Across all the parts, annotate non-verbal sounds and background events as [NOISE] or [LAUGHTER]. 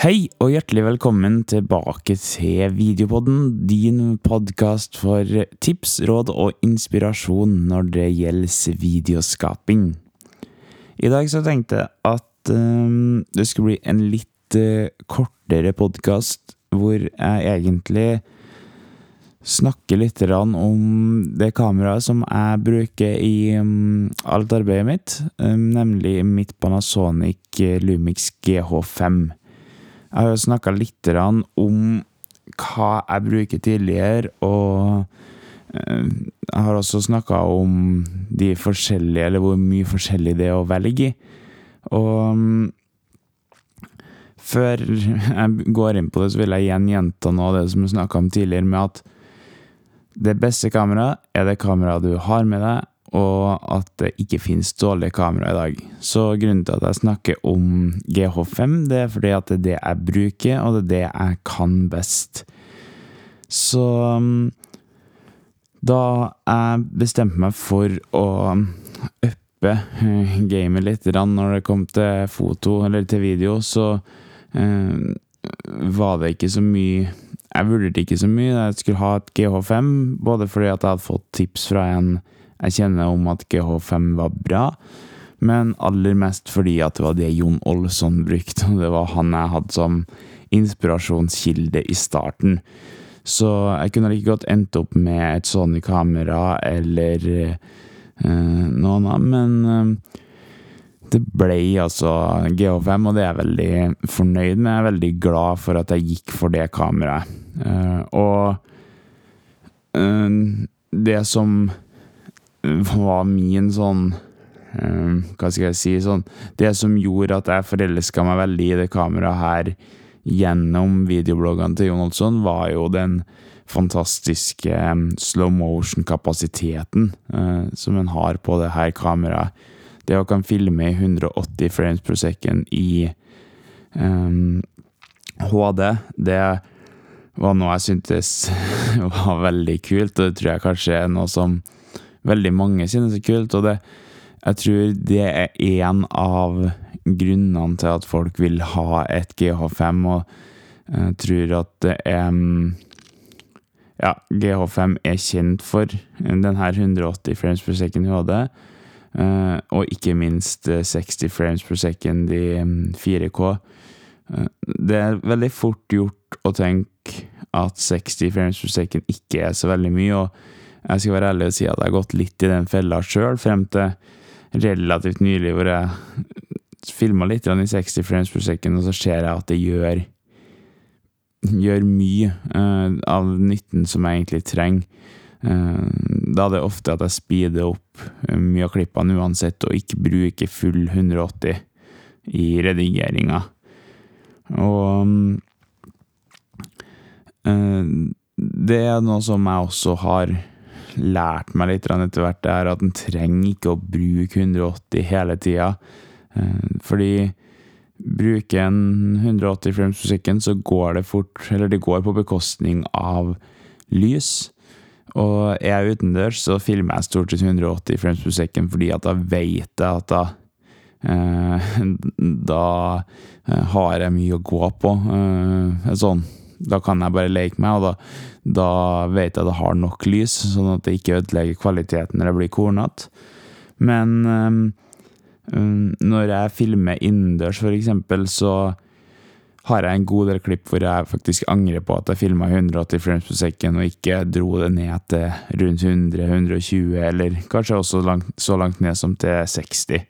Hei og hjertelig velkommen tilbake til Videopodden, din podkast for tips, råd og inspirasjon når det gjelder videoskaping. I dag så tenkte jeg at um, det skulle bli en litt uh, kortere podkast, hvor jeg egentlig snakker litt om det kameraet som jeg bruker i um, alt arbeidet mitt, um, nemlig mitt Panasonic Lumix GH5. Jeg har jo snakka litt om hva jeg bruker tidligere, og eh, jeg har også snakka om de forskjellige, eller hvor mye forskjellig det er å velge i. Og mm, før jeg går inn på det, så vil jeg igjen gjenta noe av det som jeg snakka om tidligere, med at det beste kameraet er det kameraet du har med deg, og at det ikke finnes dårlige kamera i dag. Så grunnen til at jeg snakker om GH5, det er fordi at det er det jeg bruker, og det er det jeg kan best. Så um, da jeg bestemte meg for å uppe eh, gamet litt når det kom til foto, eller til video, så eh, var det ikke så mye Jeg vurderte ikke så mye. Jeg skulle ha et GH5, både fordi at jeg hadde fått tips fra en jeg kjenner om at GH5 var bra, men aller mest fordi at det var det Jon Olsson brukte, og det var han jeg hadde som inspirasjonskilde i starten. Så jeg kunne like godt endt opp med et Sony-kamera eller eh, noe annet, men eh, det ble altså GH5, og det er jeg veldig fornøyd med. Jeg er veldig glad for at jeg gikk for det kameraet. Eh, og eh, det som var min sånn um, Hva skal jeg si sånn Det som gjorde at jeg forelska meg veldig i det kameraet her gjennom videobloggene til Jon Olsson, var jo den fantastiske um, slow motion-kapasiteten uh, som en har på det her kameraet. Det å kan filme i 180 frames per second i um, HD, det var noe jeg syntes [LAUGHS] var veldig kult, og det tror jeg kanskje er noe som veldig mange synes er kult, og det, jeg tror det er en av grunnene til at folk vil ha et GH5, og jeg tror at det er Ja, GH5 er kjent for denne 180 frames per second HD, eh, og ikke minst 60 frames per second i 4K. Eh, det er veldig fort gjort å tenke at 60 frames per second ikke er så veldig mye, og jeg skal være ærlig og si at jeg har gått litt i den fella sjøl, frem til relativt nylig, hvor jeg filma litt i 60 frames per second, og så ser jeg at det gjør gjør mye uh, av nytten som jeg egentlig trenger. Uh, da er det ofte at jeg speeder opp mye av klippene uansett, og ikke bruker full 180 i redigeringa. Og uh, det er noe som jeg også har lært meg litt etter hvert, er at en trenger ikke å bruke 180 hele tida. Eh, fordi bruker en 180 frames per second, så går det fort Eller det går på bekostning av lys. Og er jeg utendørs, så filmer jeg stort sett 180 frames per second fordi at da vet jeg at da eh, [LAUGHS] Da eh, har jeg mye å gå på. Sånn da kan jeg bare leke meg, og da, da vet jeg at jeg har nok lys, sånn at det ikke ødelegger kvaliteten når det blir kornete. Men um, når jeg filmer innendørs, eksempel, så har jeg en god del klipp hvor jeg faktisk angrer på at jeg filma 180 frames per second og ikke dro det ned til rundt 100-120, eller kanskje også langt, så langt ned som til 60,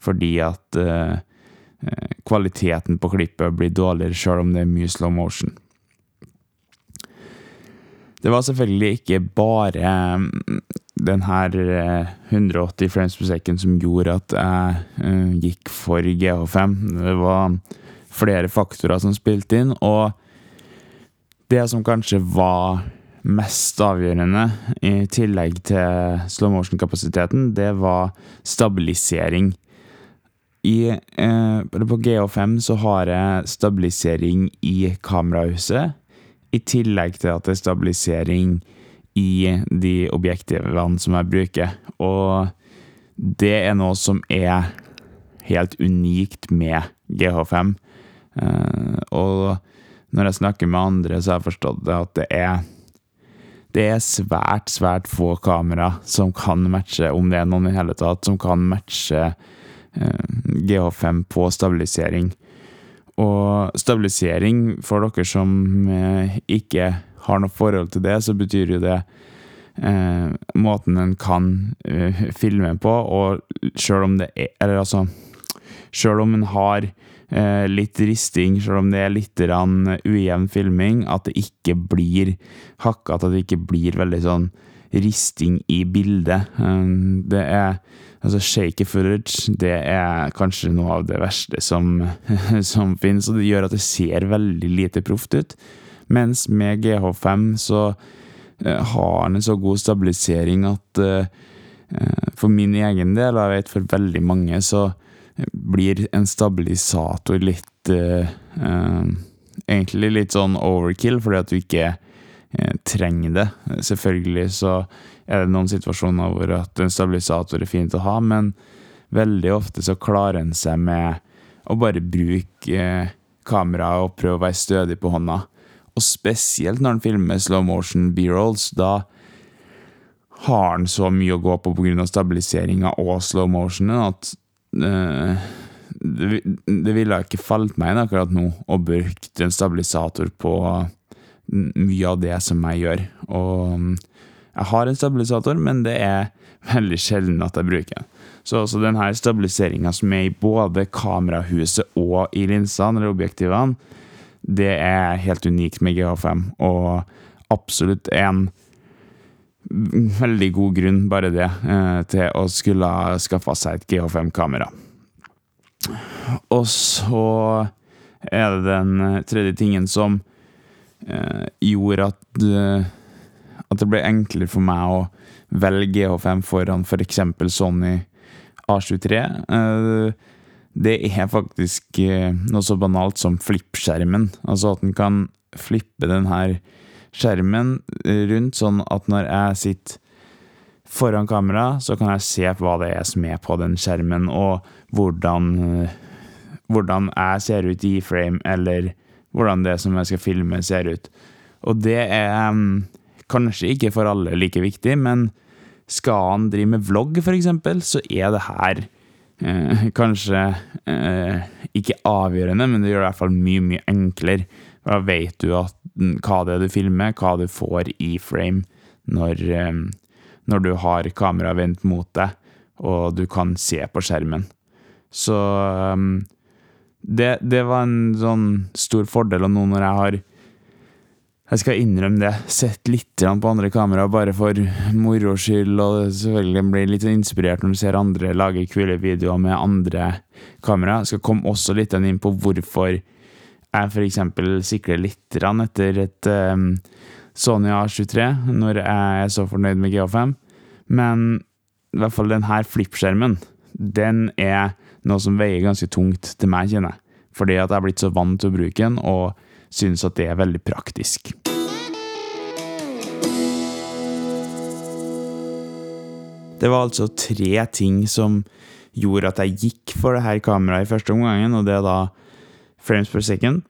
fordi at uh, kvaliteten på klippet blir dårligere sjøl om det er mye slow motion. Det var selvfølgelig ikke bare mm, den her 180 eh, frames per second som gjorde at jeg uh, gikk for GH5. Det var flere faktorer som spilte inn, og det som kanskje var mest avgjørende, i tillegg til slow motion-kapasiteten, det var stabilisering. I, eh, på GH5 så har jeg stabilisering i kamerahuset i tillegg til at det er stabilisering i de objektivene som jeg bruker. Og det er noe som er helt unikt med GH5. og når jeg snakker med andre, så har jeg forstått det at det er det er svært, svært få kamera som kan matche, om det er noen i hele tatt, som kan matche GH5 på stabilisering. Og stabilisering, for dere som ikke har noe forhold til det, så betyr jo det eh, måten en kan eh, filme på, og sjøl om det er Eller altså Sjøl om en har eh, litt risting, sjøl om det er litt ujevn filming, at det ikke blir hakkete, at det ikke blir veldig sånn risting i bildet. Eh, det er Altså, shaky footage, det er kanskje noe av det verste som, [LAUGHS] som finnes, og det gjør at det ser veldig lite proft ut. Mens med GH5 så Eh, har den en så god stabilisering at eh, eh, for min egen del, og jeg vet for veldig mange, så blir en stabilisator litt Egentlig litt sånn overkill, fordi at du ikke trenger det. Selvfølgelig så er det noen situasjoner hvor at en stabilisator er fint å ha, men veldig ofte så klarer en seg med å bare bruke kameraet og prøve å være stødig på hånda. Og spesielt når han filmer slow motion B-rolls. Da har han så mye å gå på pga. stabiliseringa og slow motionen at det, det, ville ikke falt meg inn akkurat nå å bruke en stabilisator på mye av det som jeg gjør. Og mm, jeg har en stabilisator, men det er veldig sjelden at jeg bruker den. Så, også denne stabiliseringa som er i både kamerahuset og i linsene, eller objektivene, det er helt unikt med GH5, og absolutt en veldig god grunn, bare det, eh, til å skulle skaffe seg et GH5-kamera. Og så er det den tredje tingen som eh, gjorde at, eh, at det ble enklere for meg å velge GH5 foran f.eks. For Sony A23. Eh, det er faktisk eh, noe så banalt som flippskjermen. Altså at en kan flippe denne skjermen rundt, sånn at når jeg sitter foran kamera, så kan jeg se hva det er som er på den skjermen, og hvordan, hvordan jeg ser ut i frame, eller hvordan det som jeg skal filme, ser ut. Og det er kanskje ikke for alle like viktig, men skal han drive med vlogg, eksempel, så er det her eh, kanskje eh, ikke avgjørende, men det gjør det i hvert fall mye, mye enklere. Da vet du at, hva det er du filmer, hva du får i frame når, eh, når du har kameraet vendt mot deg, og du kan se på skjermen. Så det, det, var en sånn stor fordel, og nå når jeg har jeg skal innrømme det. Sett litt på andre kamera bare for moro skyld, og selvfølgelig blir litt inspirert når du ser andre lage kule videoer med andre kamera. Jeg skal komme også litt inn på hvorfor jeg f.eks. sikler litt etter et um, Sony A23 når jeg er så fornøyd med GH5. Men i hvert fall denne flippskjermen, den er noe som veier ganske tungt til meg, kjenner jeg. Fordi at jeg har blitt så vant til å bruke den. og synes at det er veldig praktisk. Det var altså tre ting som gjorde at jeg gikk for det her kameraet i første omgangen, og det er da frames per second,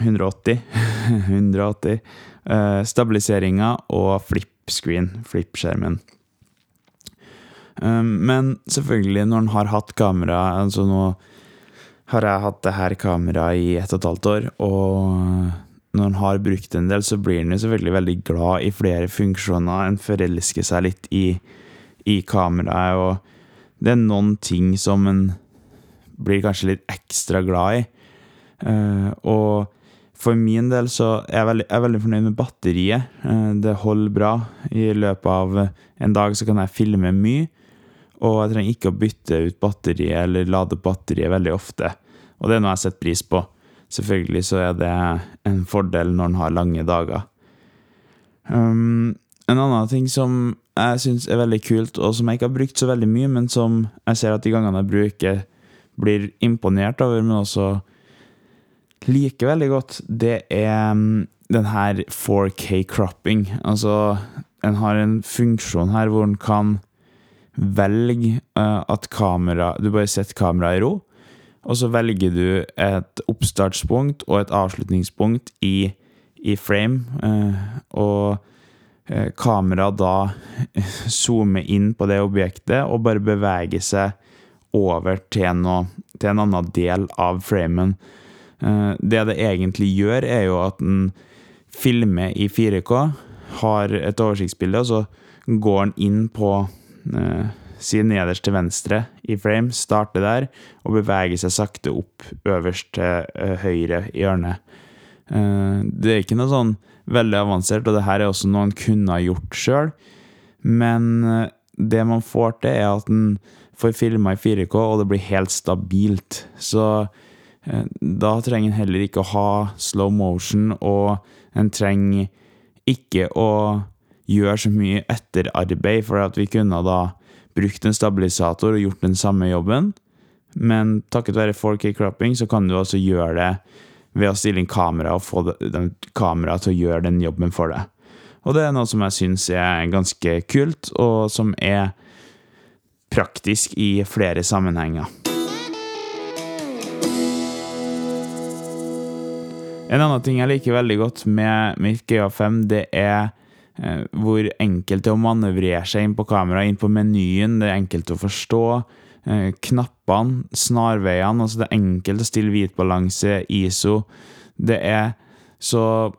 180, 180 uh, stabiliseringa og flip-screen, flip-skjermen. Um, men selvfølgelig, når en har hatt kamera altså nå har jeg hatt det her kameraet i ett og et halvt år, og når en har brukt en del, så blir en selvfølgelig veldig glad i flere funksjoner. En forelsker seg litt i, i kameraet, og det er noen ting som en blir kanskje litt ekstra glad i. Uh, og for min del så er jeg veldig, jeg er veldig fornøyd med batteriet. Uh, det holder bra. I løpet av en dag så kan jeg filme mye. Og jeg trenger ikke å bytte ut batteriet eller lade batteriet veldig ofte. Og det er noe jeg setter pris på. Selvfølgelig så er det en fordel når en har lange dager. Um, en annen ting som jeg syns er veldig kult, og som jeg ikke har brukt så veldig mye, men som jeg ser at de gangene jeg bruker, blir imponert over, men også liker veldig godt, det er um, den her 4K cropping. Altså, en har en funksjon her hvor en kan Velg uh, at kamera Du bare setter kameraet i ro, og så velger du et oppstartspunkt og et avslutningspunkt i, i frame, eh, og eh, kameraet da [LAUGHS] zoomer inn på det objektet og bare beveger seg over til, noe, til en annen del av framen. Eh, det det egentlig gjør, er jo at den filmer i 4K, har et oversiktsbilde, og så går den inn på eh, si nederst til venstre i frame, starte der, og bevege seg sakte opp øverst til uh, høyre i hjørnet. Uh, det er ikke noe sånn veldig avansert, og det her er også noe en kunne ha gjort sjøl, men det man får til, er at en får filma i 4K, og det blir helt stabilt. Så da trenger en heller ikke å ha slow motion, og en trenger ikke å gjøre så mye etterarbeid, for at vi kunne da brukt en stabilisator og gjort den samme jobben. Men takket være 4K-cropping så kan du altså gjøre det ved å stille inn kamera og få kameraet til å gjøre den jobben for deg. Og det er noe som jeg syns er ganske kult, og som er praktisk i flere sammenhenger. En annen ting jeg liker veldig godt med mitt GA5, det er hvor enkelt det er å manøvrere seg inn på kamera, inn på menyen. Det er enkelt å forstå. Eh, knappene, snarveiene. altså Det er enkelt å stille hvitbalanse, ISO. Det er så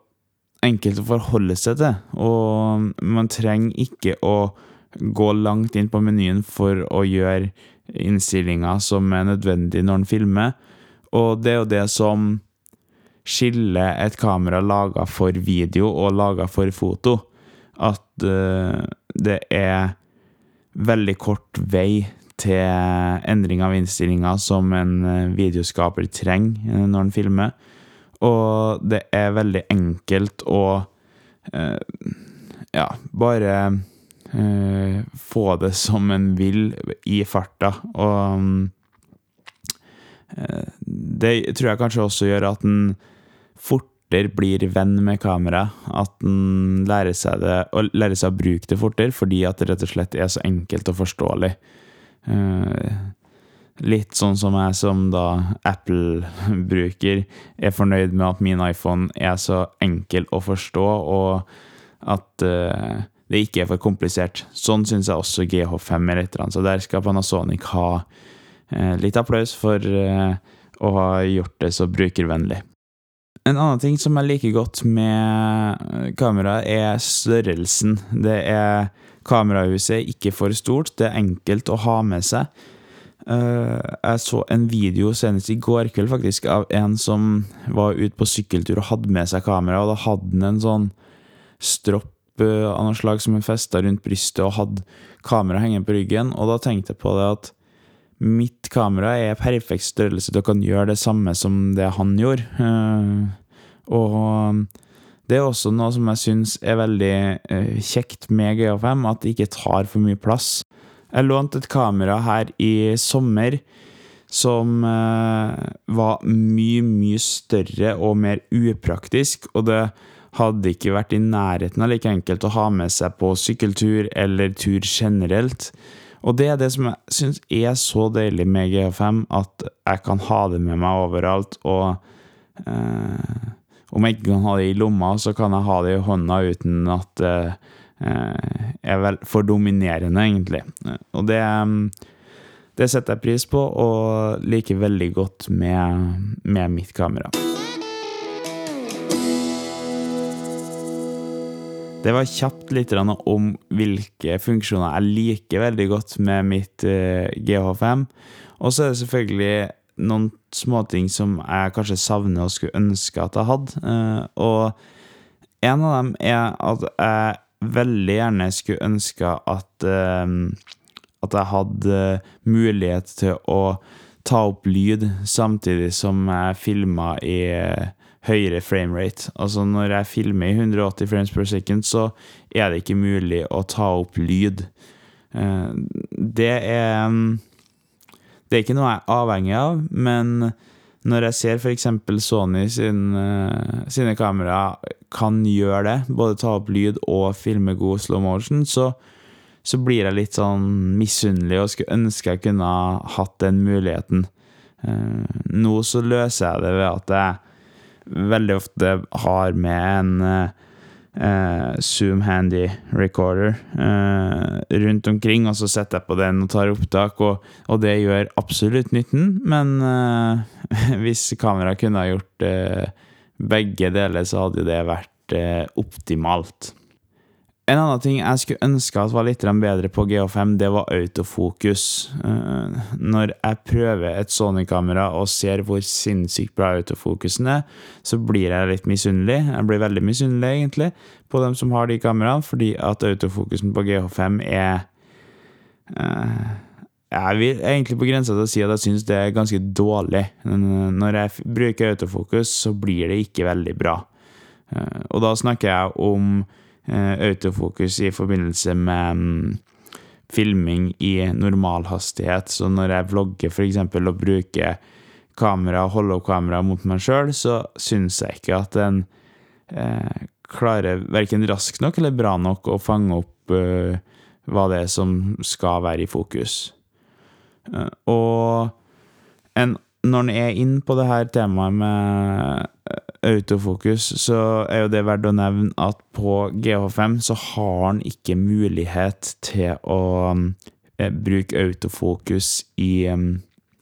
enkelt å forholde seg til, og man trenger ikke å gå langt inn på menyen for å gjøre innstillinger som er nødvendig når en filmer. Og det er jo det som skiller et kamera laga for video og laga for foto at uh, det er veldig kort vei til endring av innstillinger som en eh, videoskaper trenger eh, når en filmer. Og det er veldig enkelt å ja, bare få det som en vil i farta. Og det tror jeg kanskje også gjør at en fort fortere blir venn med kamera. At en lærer seg, det, lærer seg å bruke det fortere, fordi at det rett og slett er så enkelt og forståelig. Uh, litt sånn som jeg som da Apple-bruker er fornøyd med at min iPhone er så enkel å forstå, og at uh, det ikke er for komplisert. Sånn syns jeg også GH5 er litt, så der skal Panasonic ha uh, litt applaus for å ha gjort det så brukervennlig. En annen ting som jeg liker godt med kamera, er størrelsen. Det er Kamerahuset er ikke for stort, det er enkelt å ha med seg. Eh, jeg så en video senest i går kveld faktisk av en som var ute på sykkeltur og hadde med seg kamera, og da hadde han en sånn stropp eh, av noe slag som han festa rundt brystet, og hadde kamera hengende på ryggen, og da tenkte jeg på det at mitt kamera er perfekt størrelse til å kan gjøre det samme som det han gjorde. Uh, og det er også noe som jeg syns er veldig uh, kjekt med GA5, at det ikke tar for mye plass. Jeg lånte et kamera her i sommer som uh, var mye, mye større og mer upraktisk, og det hadde ikke vært i nærheten av like enkelt å ha med seg på sykkeltur eller tur generelt. Og det er det som jeg syns er så deilig med GH5, at jeg kan ha det med meg overalt. Og eh, om jeg ikke kan ha det i lomma, så kan jeg ha det i hånda uten at det eh, er vel for dominerende, egentlig. Og det, det setter jeg pris på, og liker veldig godt med, med mitt kamera. Det var kjapt litt om hvilke funksjoner jeg liker veldig godt med mitt eh, GH5. Og så er det selvfølgelig noen småting som jeg kanskje savner og skulle ønske at jeg hadde. Eh, og en av dem er at jeg veldig gjerne skulle ønske at, eh, at jeg hadde mulighet til å ta opp lyd samtidig som jeg filma i høyere framerate. Altså når jeg filmer i 180 frames per second, så er det ikke mulig å ta opp lyd. Eh, det er mm, Det er ikke noe jeg er avhengig av, men når jeg ser f.eks. Sony eh, sine kamera kan gjøre det, både ta opp lyd og filme god slow motion, så, så blir jeg litt sånn misunnelig og skulle ønske jeg kunne hatt den muligheten. Eh, nå så løser jeg det ved at jeg veldig ofte har med en eh, Zoom Handy Recorder eh, rundt omkring, og så setter jeg på den og tar opptak, og, og det gjør absolutt nytten, men eh, [LAUGHS] hvis kameraet kunne ha gjort eh, begge deler, så hadde det vært eh, optimalt. En annen ting jeg skulle ønske at var litt bedre på GH5, det var autofokus. Eh, når jeg prøver et Sony-kamera og ser hvor sinnssykt bra autofokusen er, så blir jeg litt misunnelig. Jeg blir veldig misunnelig, egentlig, på dem som har de kameraene, fordi at autofokusen på GH5 er eh, Jeg vil egentlig på grensa til å si at jeg syns det er ganske dårlig. Når jeg bruker autofokus, så blir det ikke veldig bra. Eh, og da snakker jeg om Eh, autofokus i forbindelse med um, filming i normalhastighet. Så når jeg vlogger f.eks. og bruker kamera, holde opp kamera mot meg sjøl, så syns jeg ikke at den eh, klarer verken raskt nok eller bra nok å fange opp eh, hva det er som skal være i fokus. Eh, og en, når en er inn på det her temaet med autofokus, så er jo det verdt å nevne at på GH5 så har han ikke mulighet til å um, eh, bruke autofokus i um,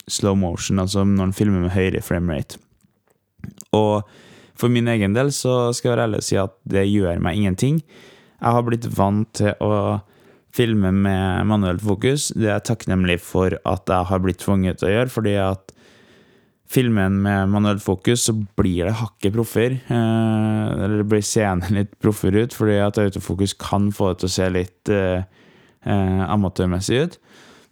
slow motion, altså når han filmer med høyere framerate. Og for min egen del så skal jeg være ærlig og si at det gjør meg ingenting. Jeg har blitt vant til å filme med manuelt fokus. Det er jeg takknemlig for at jeg har blitt tvunget til å gjøre, fordi at filmen med manuelt fokus, så blir det hakket proffer. Eh, eller det blir scenen litt proffer ut, fordi at autofokus kan få det til å se litt eh, eh, amatørmessig ut.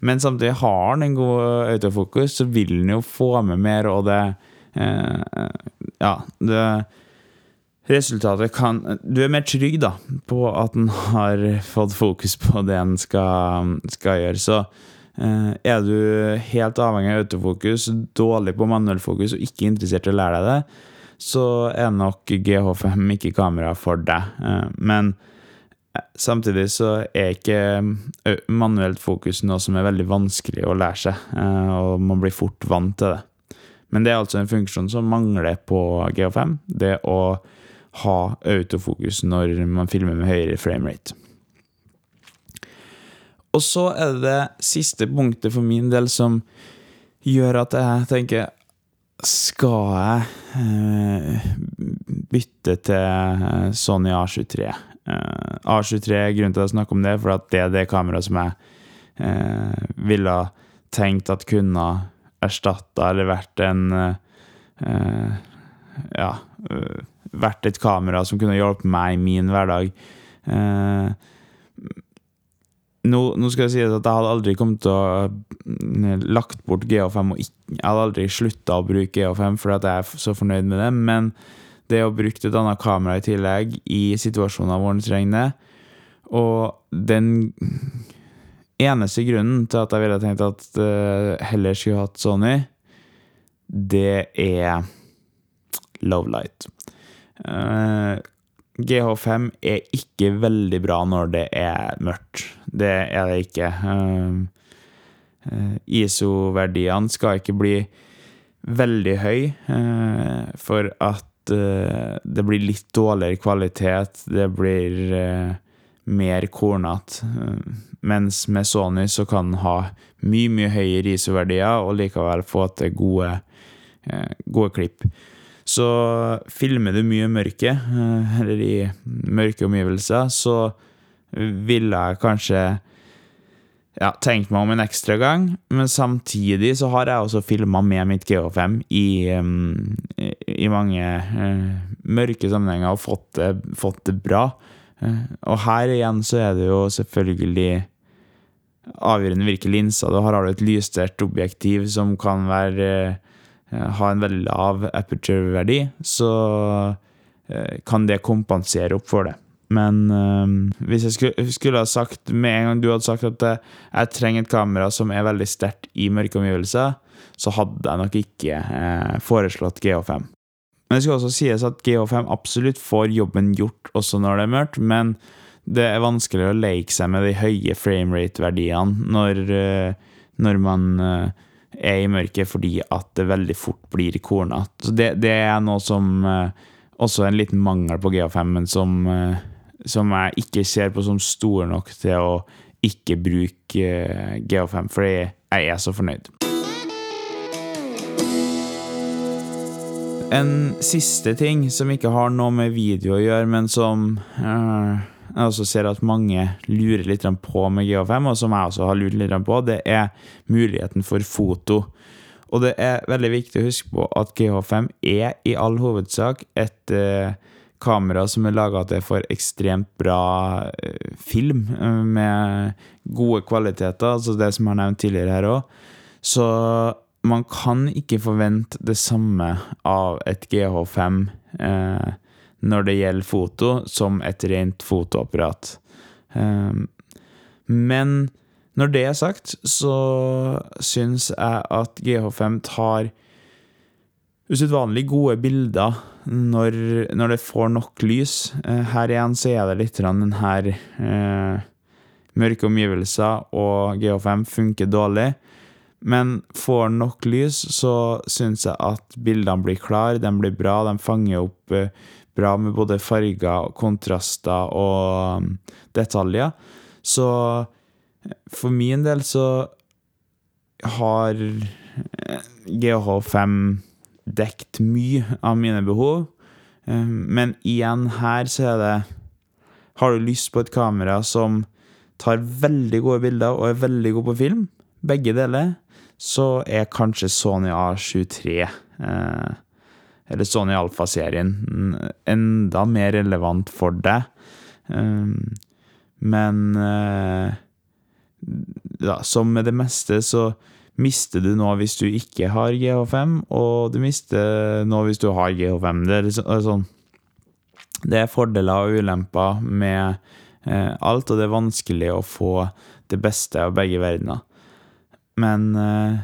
Men samtidig har den en god autofokus, så vil den jo få med mer, og det eh, Ja, det Resultatet kan Du er mer trygg da på at den har fått fokus på det den skal, skal gjøre. Så er du helt avhengig av autofokus, dårlig på manuellfokus og ikke interessert i å lære deg det, så er nok GH5 ikke kamera for deg. Eh, men eh, samtidig så er ikke manuelt fokus noe som er veldig vanskelig å lære seg, og man blir fort vant til det. Men det er altså en funksjon som mangler på GH5, det å ha autofokus når man filmer med høyere framerate. Og så er det siste punktet for min del som gjør at jeg tenker Skal jeg eh, bytte til Sony A23? Eh, A23 er grunnen til å snakke om det, for at det er det kameraet som jeg eh, ville tenkt at kunne erstatta eller vært en Ja, vært et kamera som kunne hjulpet meg i min hverdag. Nå, nå, skal jeg si at jeg hadde aldri kommet til å mm, lagt bort GH5 og ikke, Jeg hadde aldri slutta å bruke GH5 fordi jeg er så fornøyd med det, men det å bruke et annet kamera i tillegg i situasjoner hvor en trenger Og den eneste grunnen til at jeg ville tenkt at uh, heller skulle hatt Sony, det er Lovelight. Uh, GH5 er ikke veldig bra når det er mørkt. Det er det ikke. Ehm, eh, ISO-verdiene skal ikke bli veldig høy eh, for at eh, det blir litt dårligere kvalitet. Det blir mer kornete. Mens med Sony så kan den ha mye, mye høyere ISO-verdier og likevel få til gode, gode klipp. Så filmer du mye mørke, eh, eller i mørke omgivelser, så ville jeg kanskje ja, tenkt meg om en ekstra gang. Men samtidig så har jeg også filma med mitt GH5 i, um, i mange uh, mørke sammenhenger og fått det, fått det bra. Og her igjen så er det jo selvfølgelig avgjørende hvilke linser du har. Har du et lyssterkt objektiv som kan være Eh, ha en veldig lav aperture-verdi, så eh, kan det kompensere opp for det. Men øh, hvis jeg skulle, skulle, ha sagt med en gang du hadde sagt at jeg trenger et kamera som er veldig sterkt i mørke omgivelser, så hadde jeg nok ikke øh, foreslått GH5. Men det skal også sies at GH5 absolutt får jobben gjort også når det er mørkt, men det er vanskelig å leke seg med de høye framerate-verdiene når, når man er i mørket fordi at det veldig fort blir kornete. Det, det, er noe som eh, også en liten mangel på GA5, men som, eh, som jeg ikke ser på som stor nok til å ikke bruke eh, GA5, fordi jeg er så fornøyd. En siste ting som ikke har noe med video å gjøre, men som uh, jeg også ser at mange lurer litt på med GH5, og som jeg også har lurt litt på, det er muligheten for foto. Og det er veldig viktig å huske på at GH5 er i all hovedsak et eh, kamera som er laga til for ekstremt bra eh, film, eh, med gode kvaliteter, altså det som jeg har nevnt tidligere her òg. Så man kan ikke forvente det samme av et GH5. Eh, når det gjelder foto, som et rent fotoapparat. Ehm, men når det er sagt, så syns jeg at GH5 tar usedvanlig gode bilder når, når, det får nok lys. Eh, her igjen så er det litt den her eh, mørke omgivelser, og GH5 funker dårlig. Men får nok lys, så syns jeg at bildene blir klare, de blir bra, de fanger opp eh, bra med både farger, kontraster og um, detaljer. Så for min del så har eh, GH5 dekt mye av mine behov. Eh, men igjen her så er det Har du lyst på et kamera som tar veldig gode bilder og er veldig god på film, begge deler, så er kanskje Sony A73 eh, eller Sony Alfa-serien, enda mer relevant for deg. Ehm, men eh, ja, som med det meste, så mister du noe hvis du ikke har GH5, og du mister noe hvis du har GH5. Det er sånn Det er fordeler og ulemper med eh, alt, og det er vanskelig å få det beste av begge verdener. Men eh,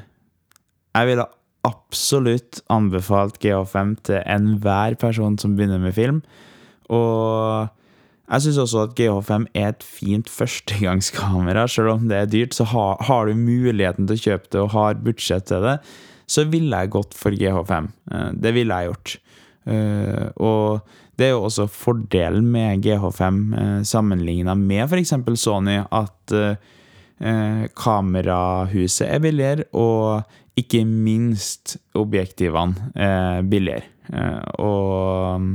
jeg ville absolutt anbefalt GH5 til enhver person som begynner med film. Og jeg syns også at GH5 er et fint førstegangskamera. Selv om det er dyrt, så har, har, du muligheten til å kjøpe det og har budsjett til det, så ville jeg gått for GH5. Eh, det ville jeg gjort. Eh, og det er jo også fordelen med GH5 eh, sammenligna med f.eks. Sony, at kamerahuset er billigere, og ikke minst objektivene er billigere. Eh, og um,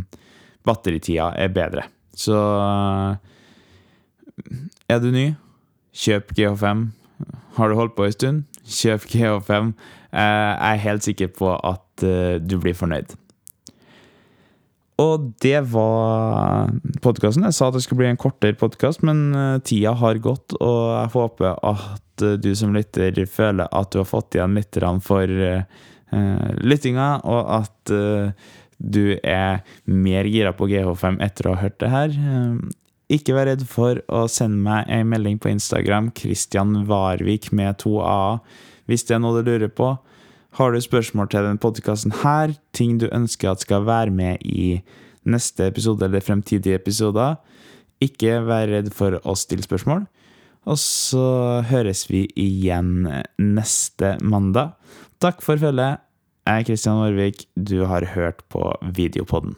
batteritida er bedre. Så er du ny, kjøp GH5. Har du holdt på en stund, kjøp GH5. Eh, jeg er helt sikker på at eh, du blir fornøyd. Og det var podkasten. Jeg sa at det skulle bli en kortere podkast, men tida har gått, og jeg håper at Eh, du som lytter føler at du har fått igjen litt for uh, lyttinga, og at du er mer gira på GH5 etter å ha hørt det her. Ikke vær redd for å sende meg en melding på Instagram, Christian Varvik med to a hvis det er noe du lurer på. Har du spørsmål til denne podkasten her, ting du ønsker at skal være med i neste episode eller fremtidige episoder, ikke vær redd for å stille spørsmål. Og så høres vi igjen neste mandag. Takk for følget. Jeg er Kristian Aarvik. Du har hørt på Videopodden.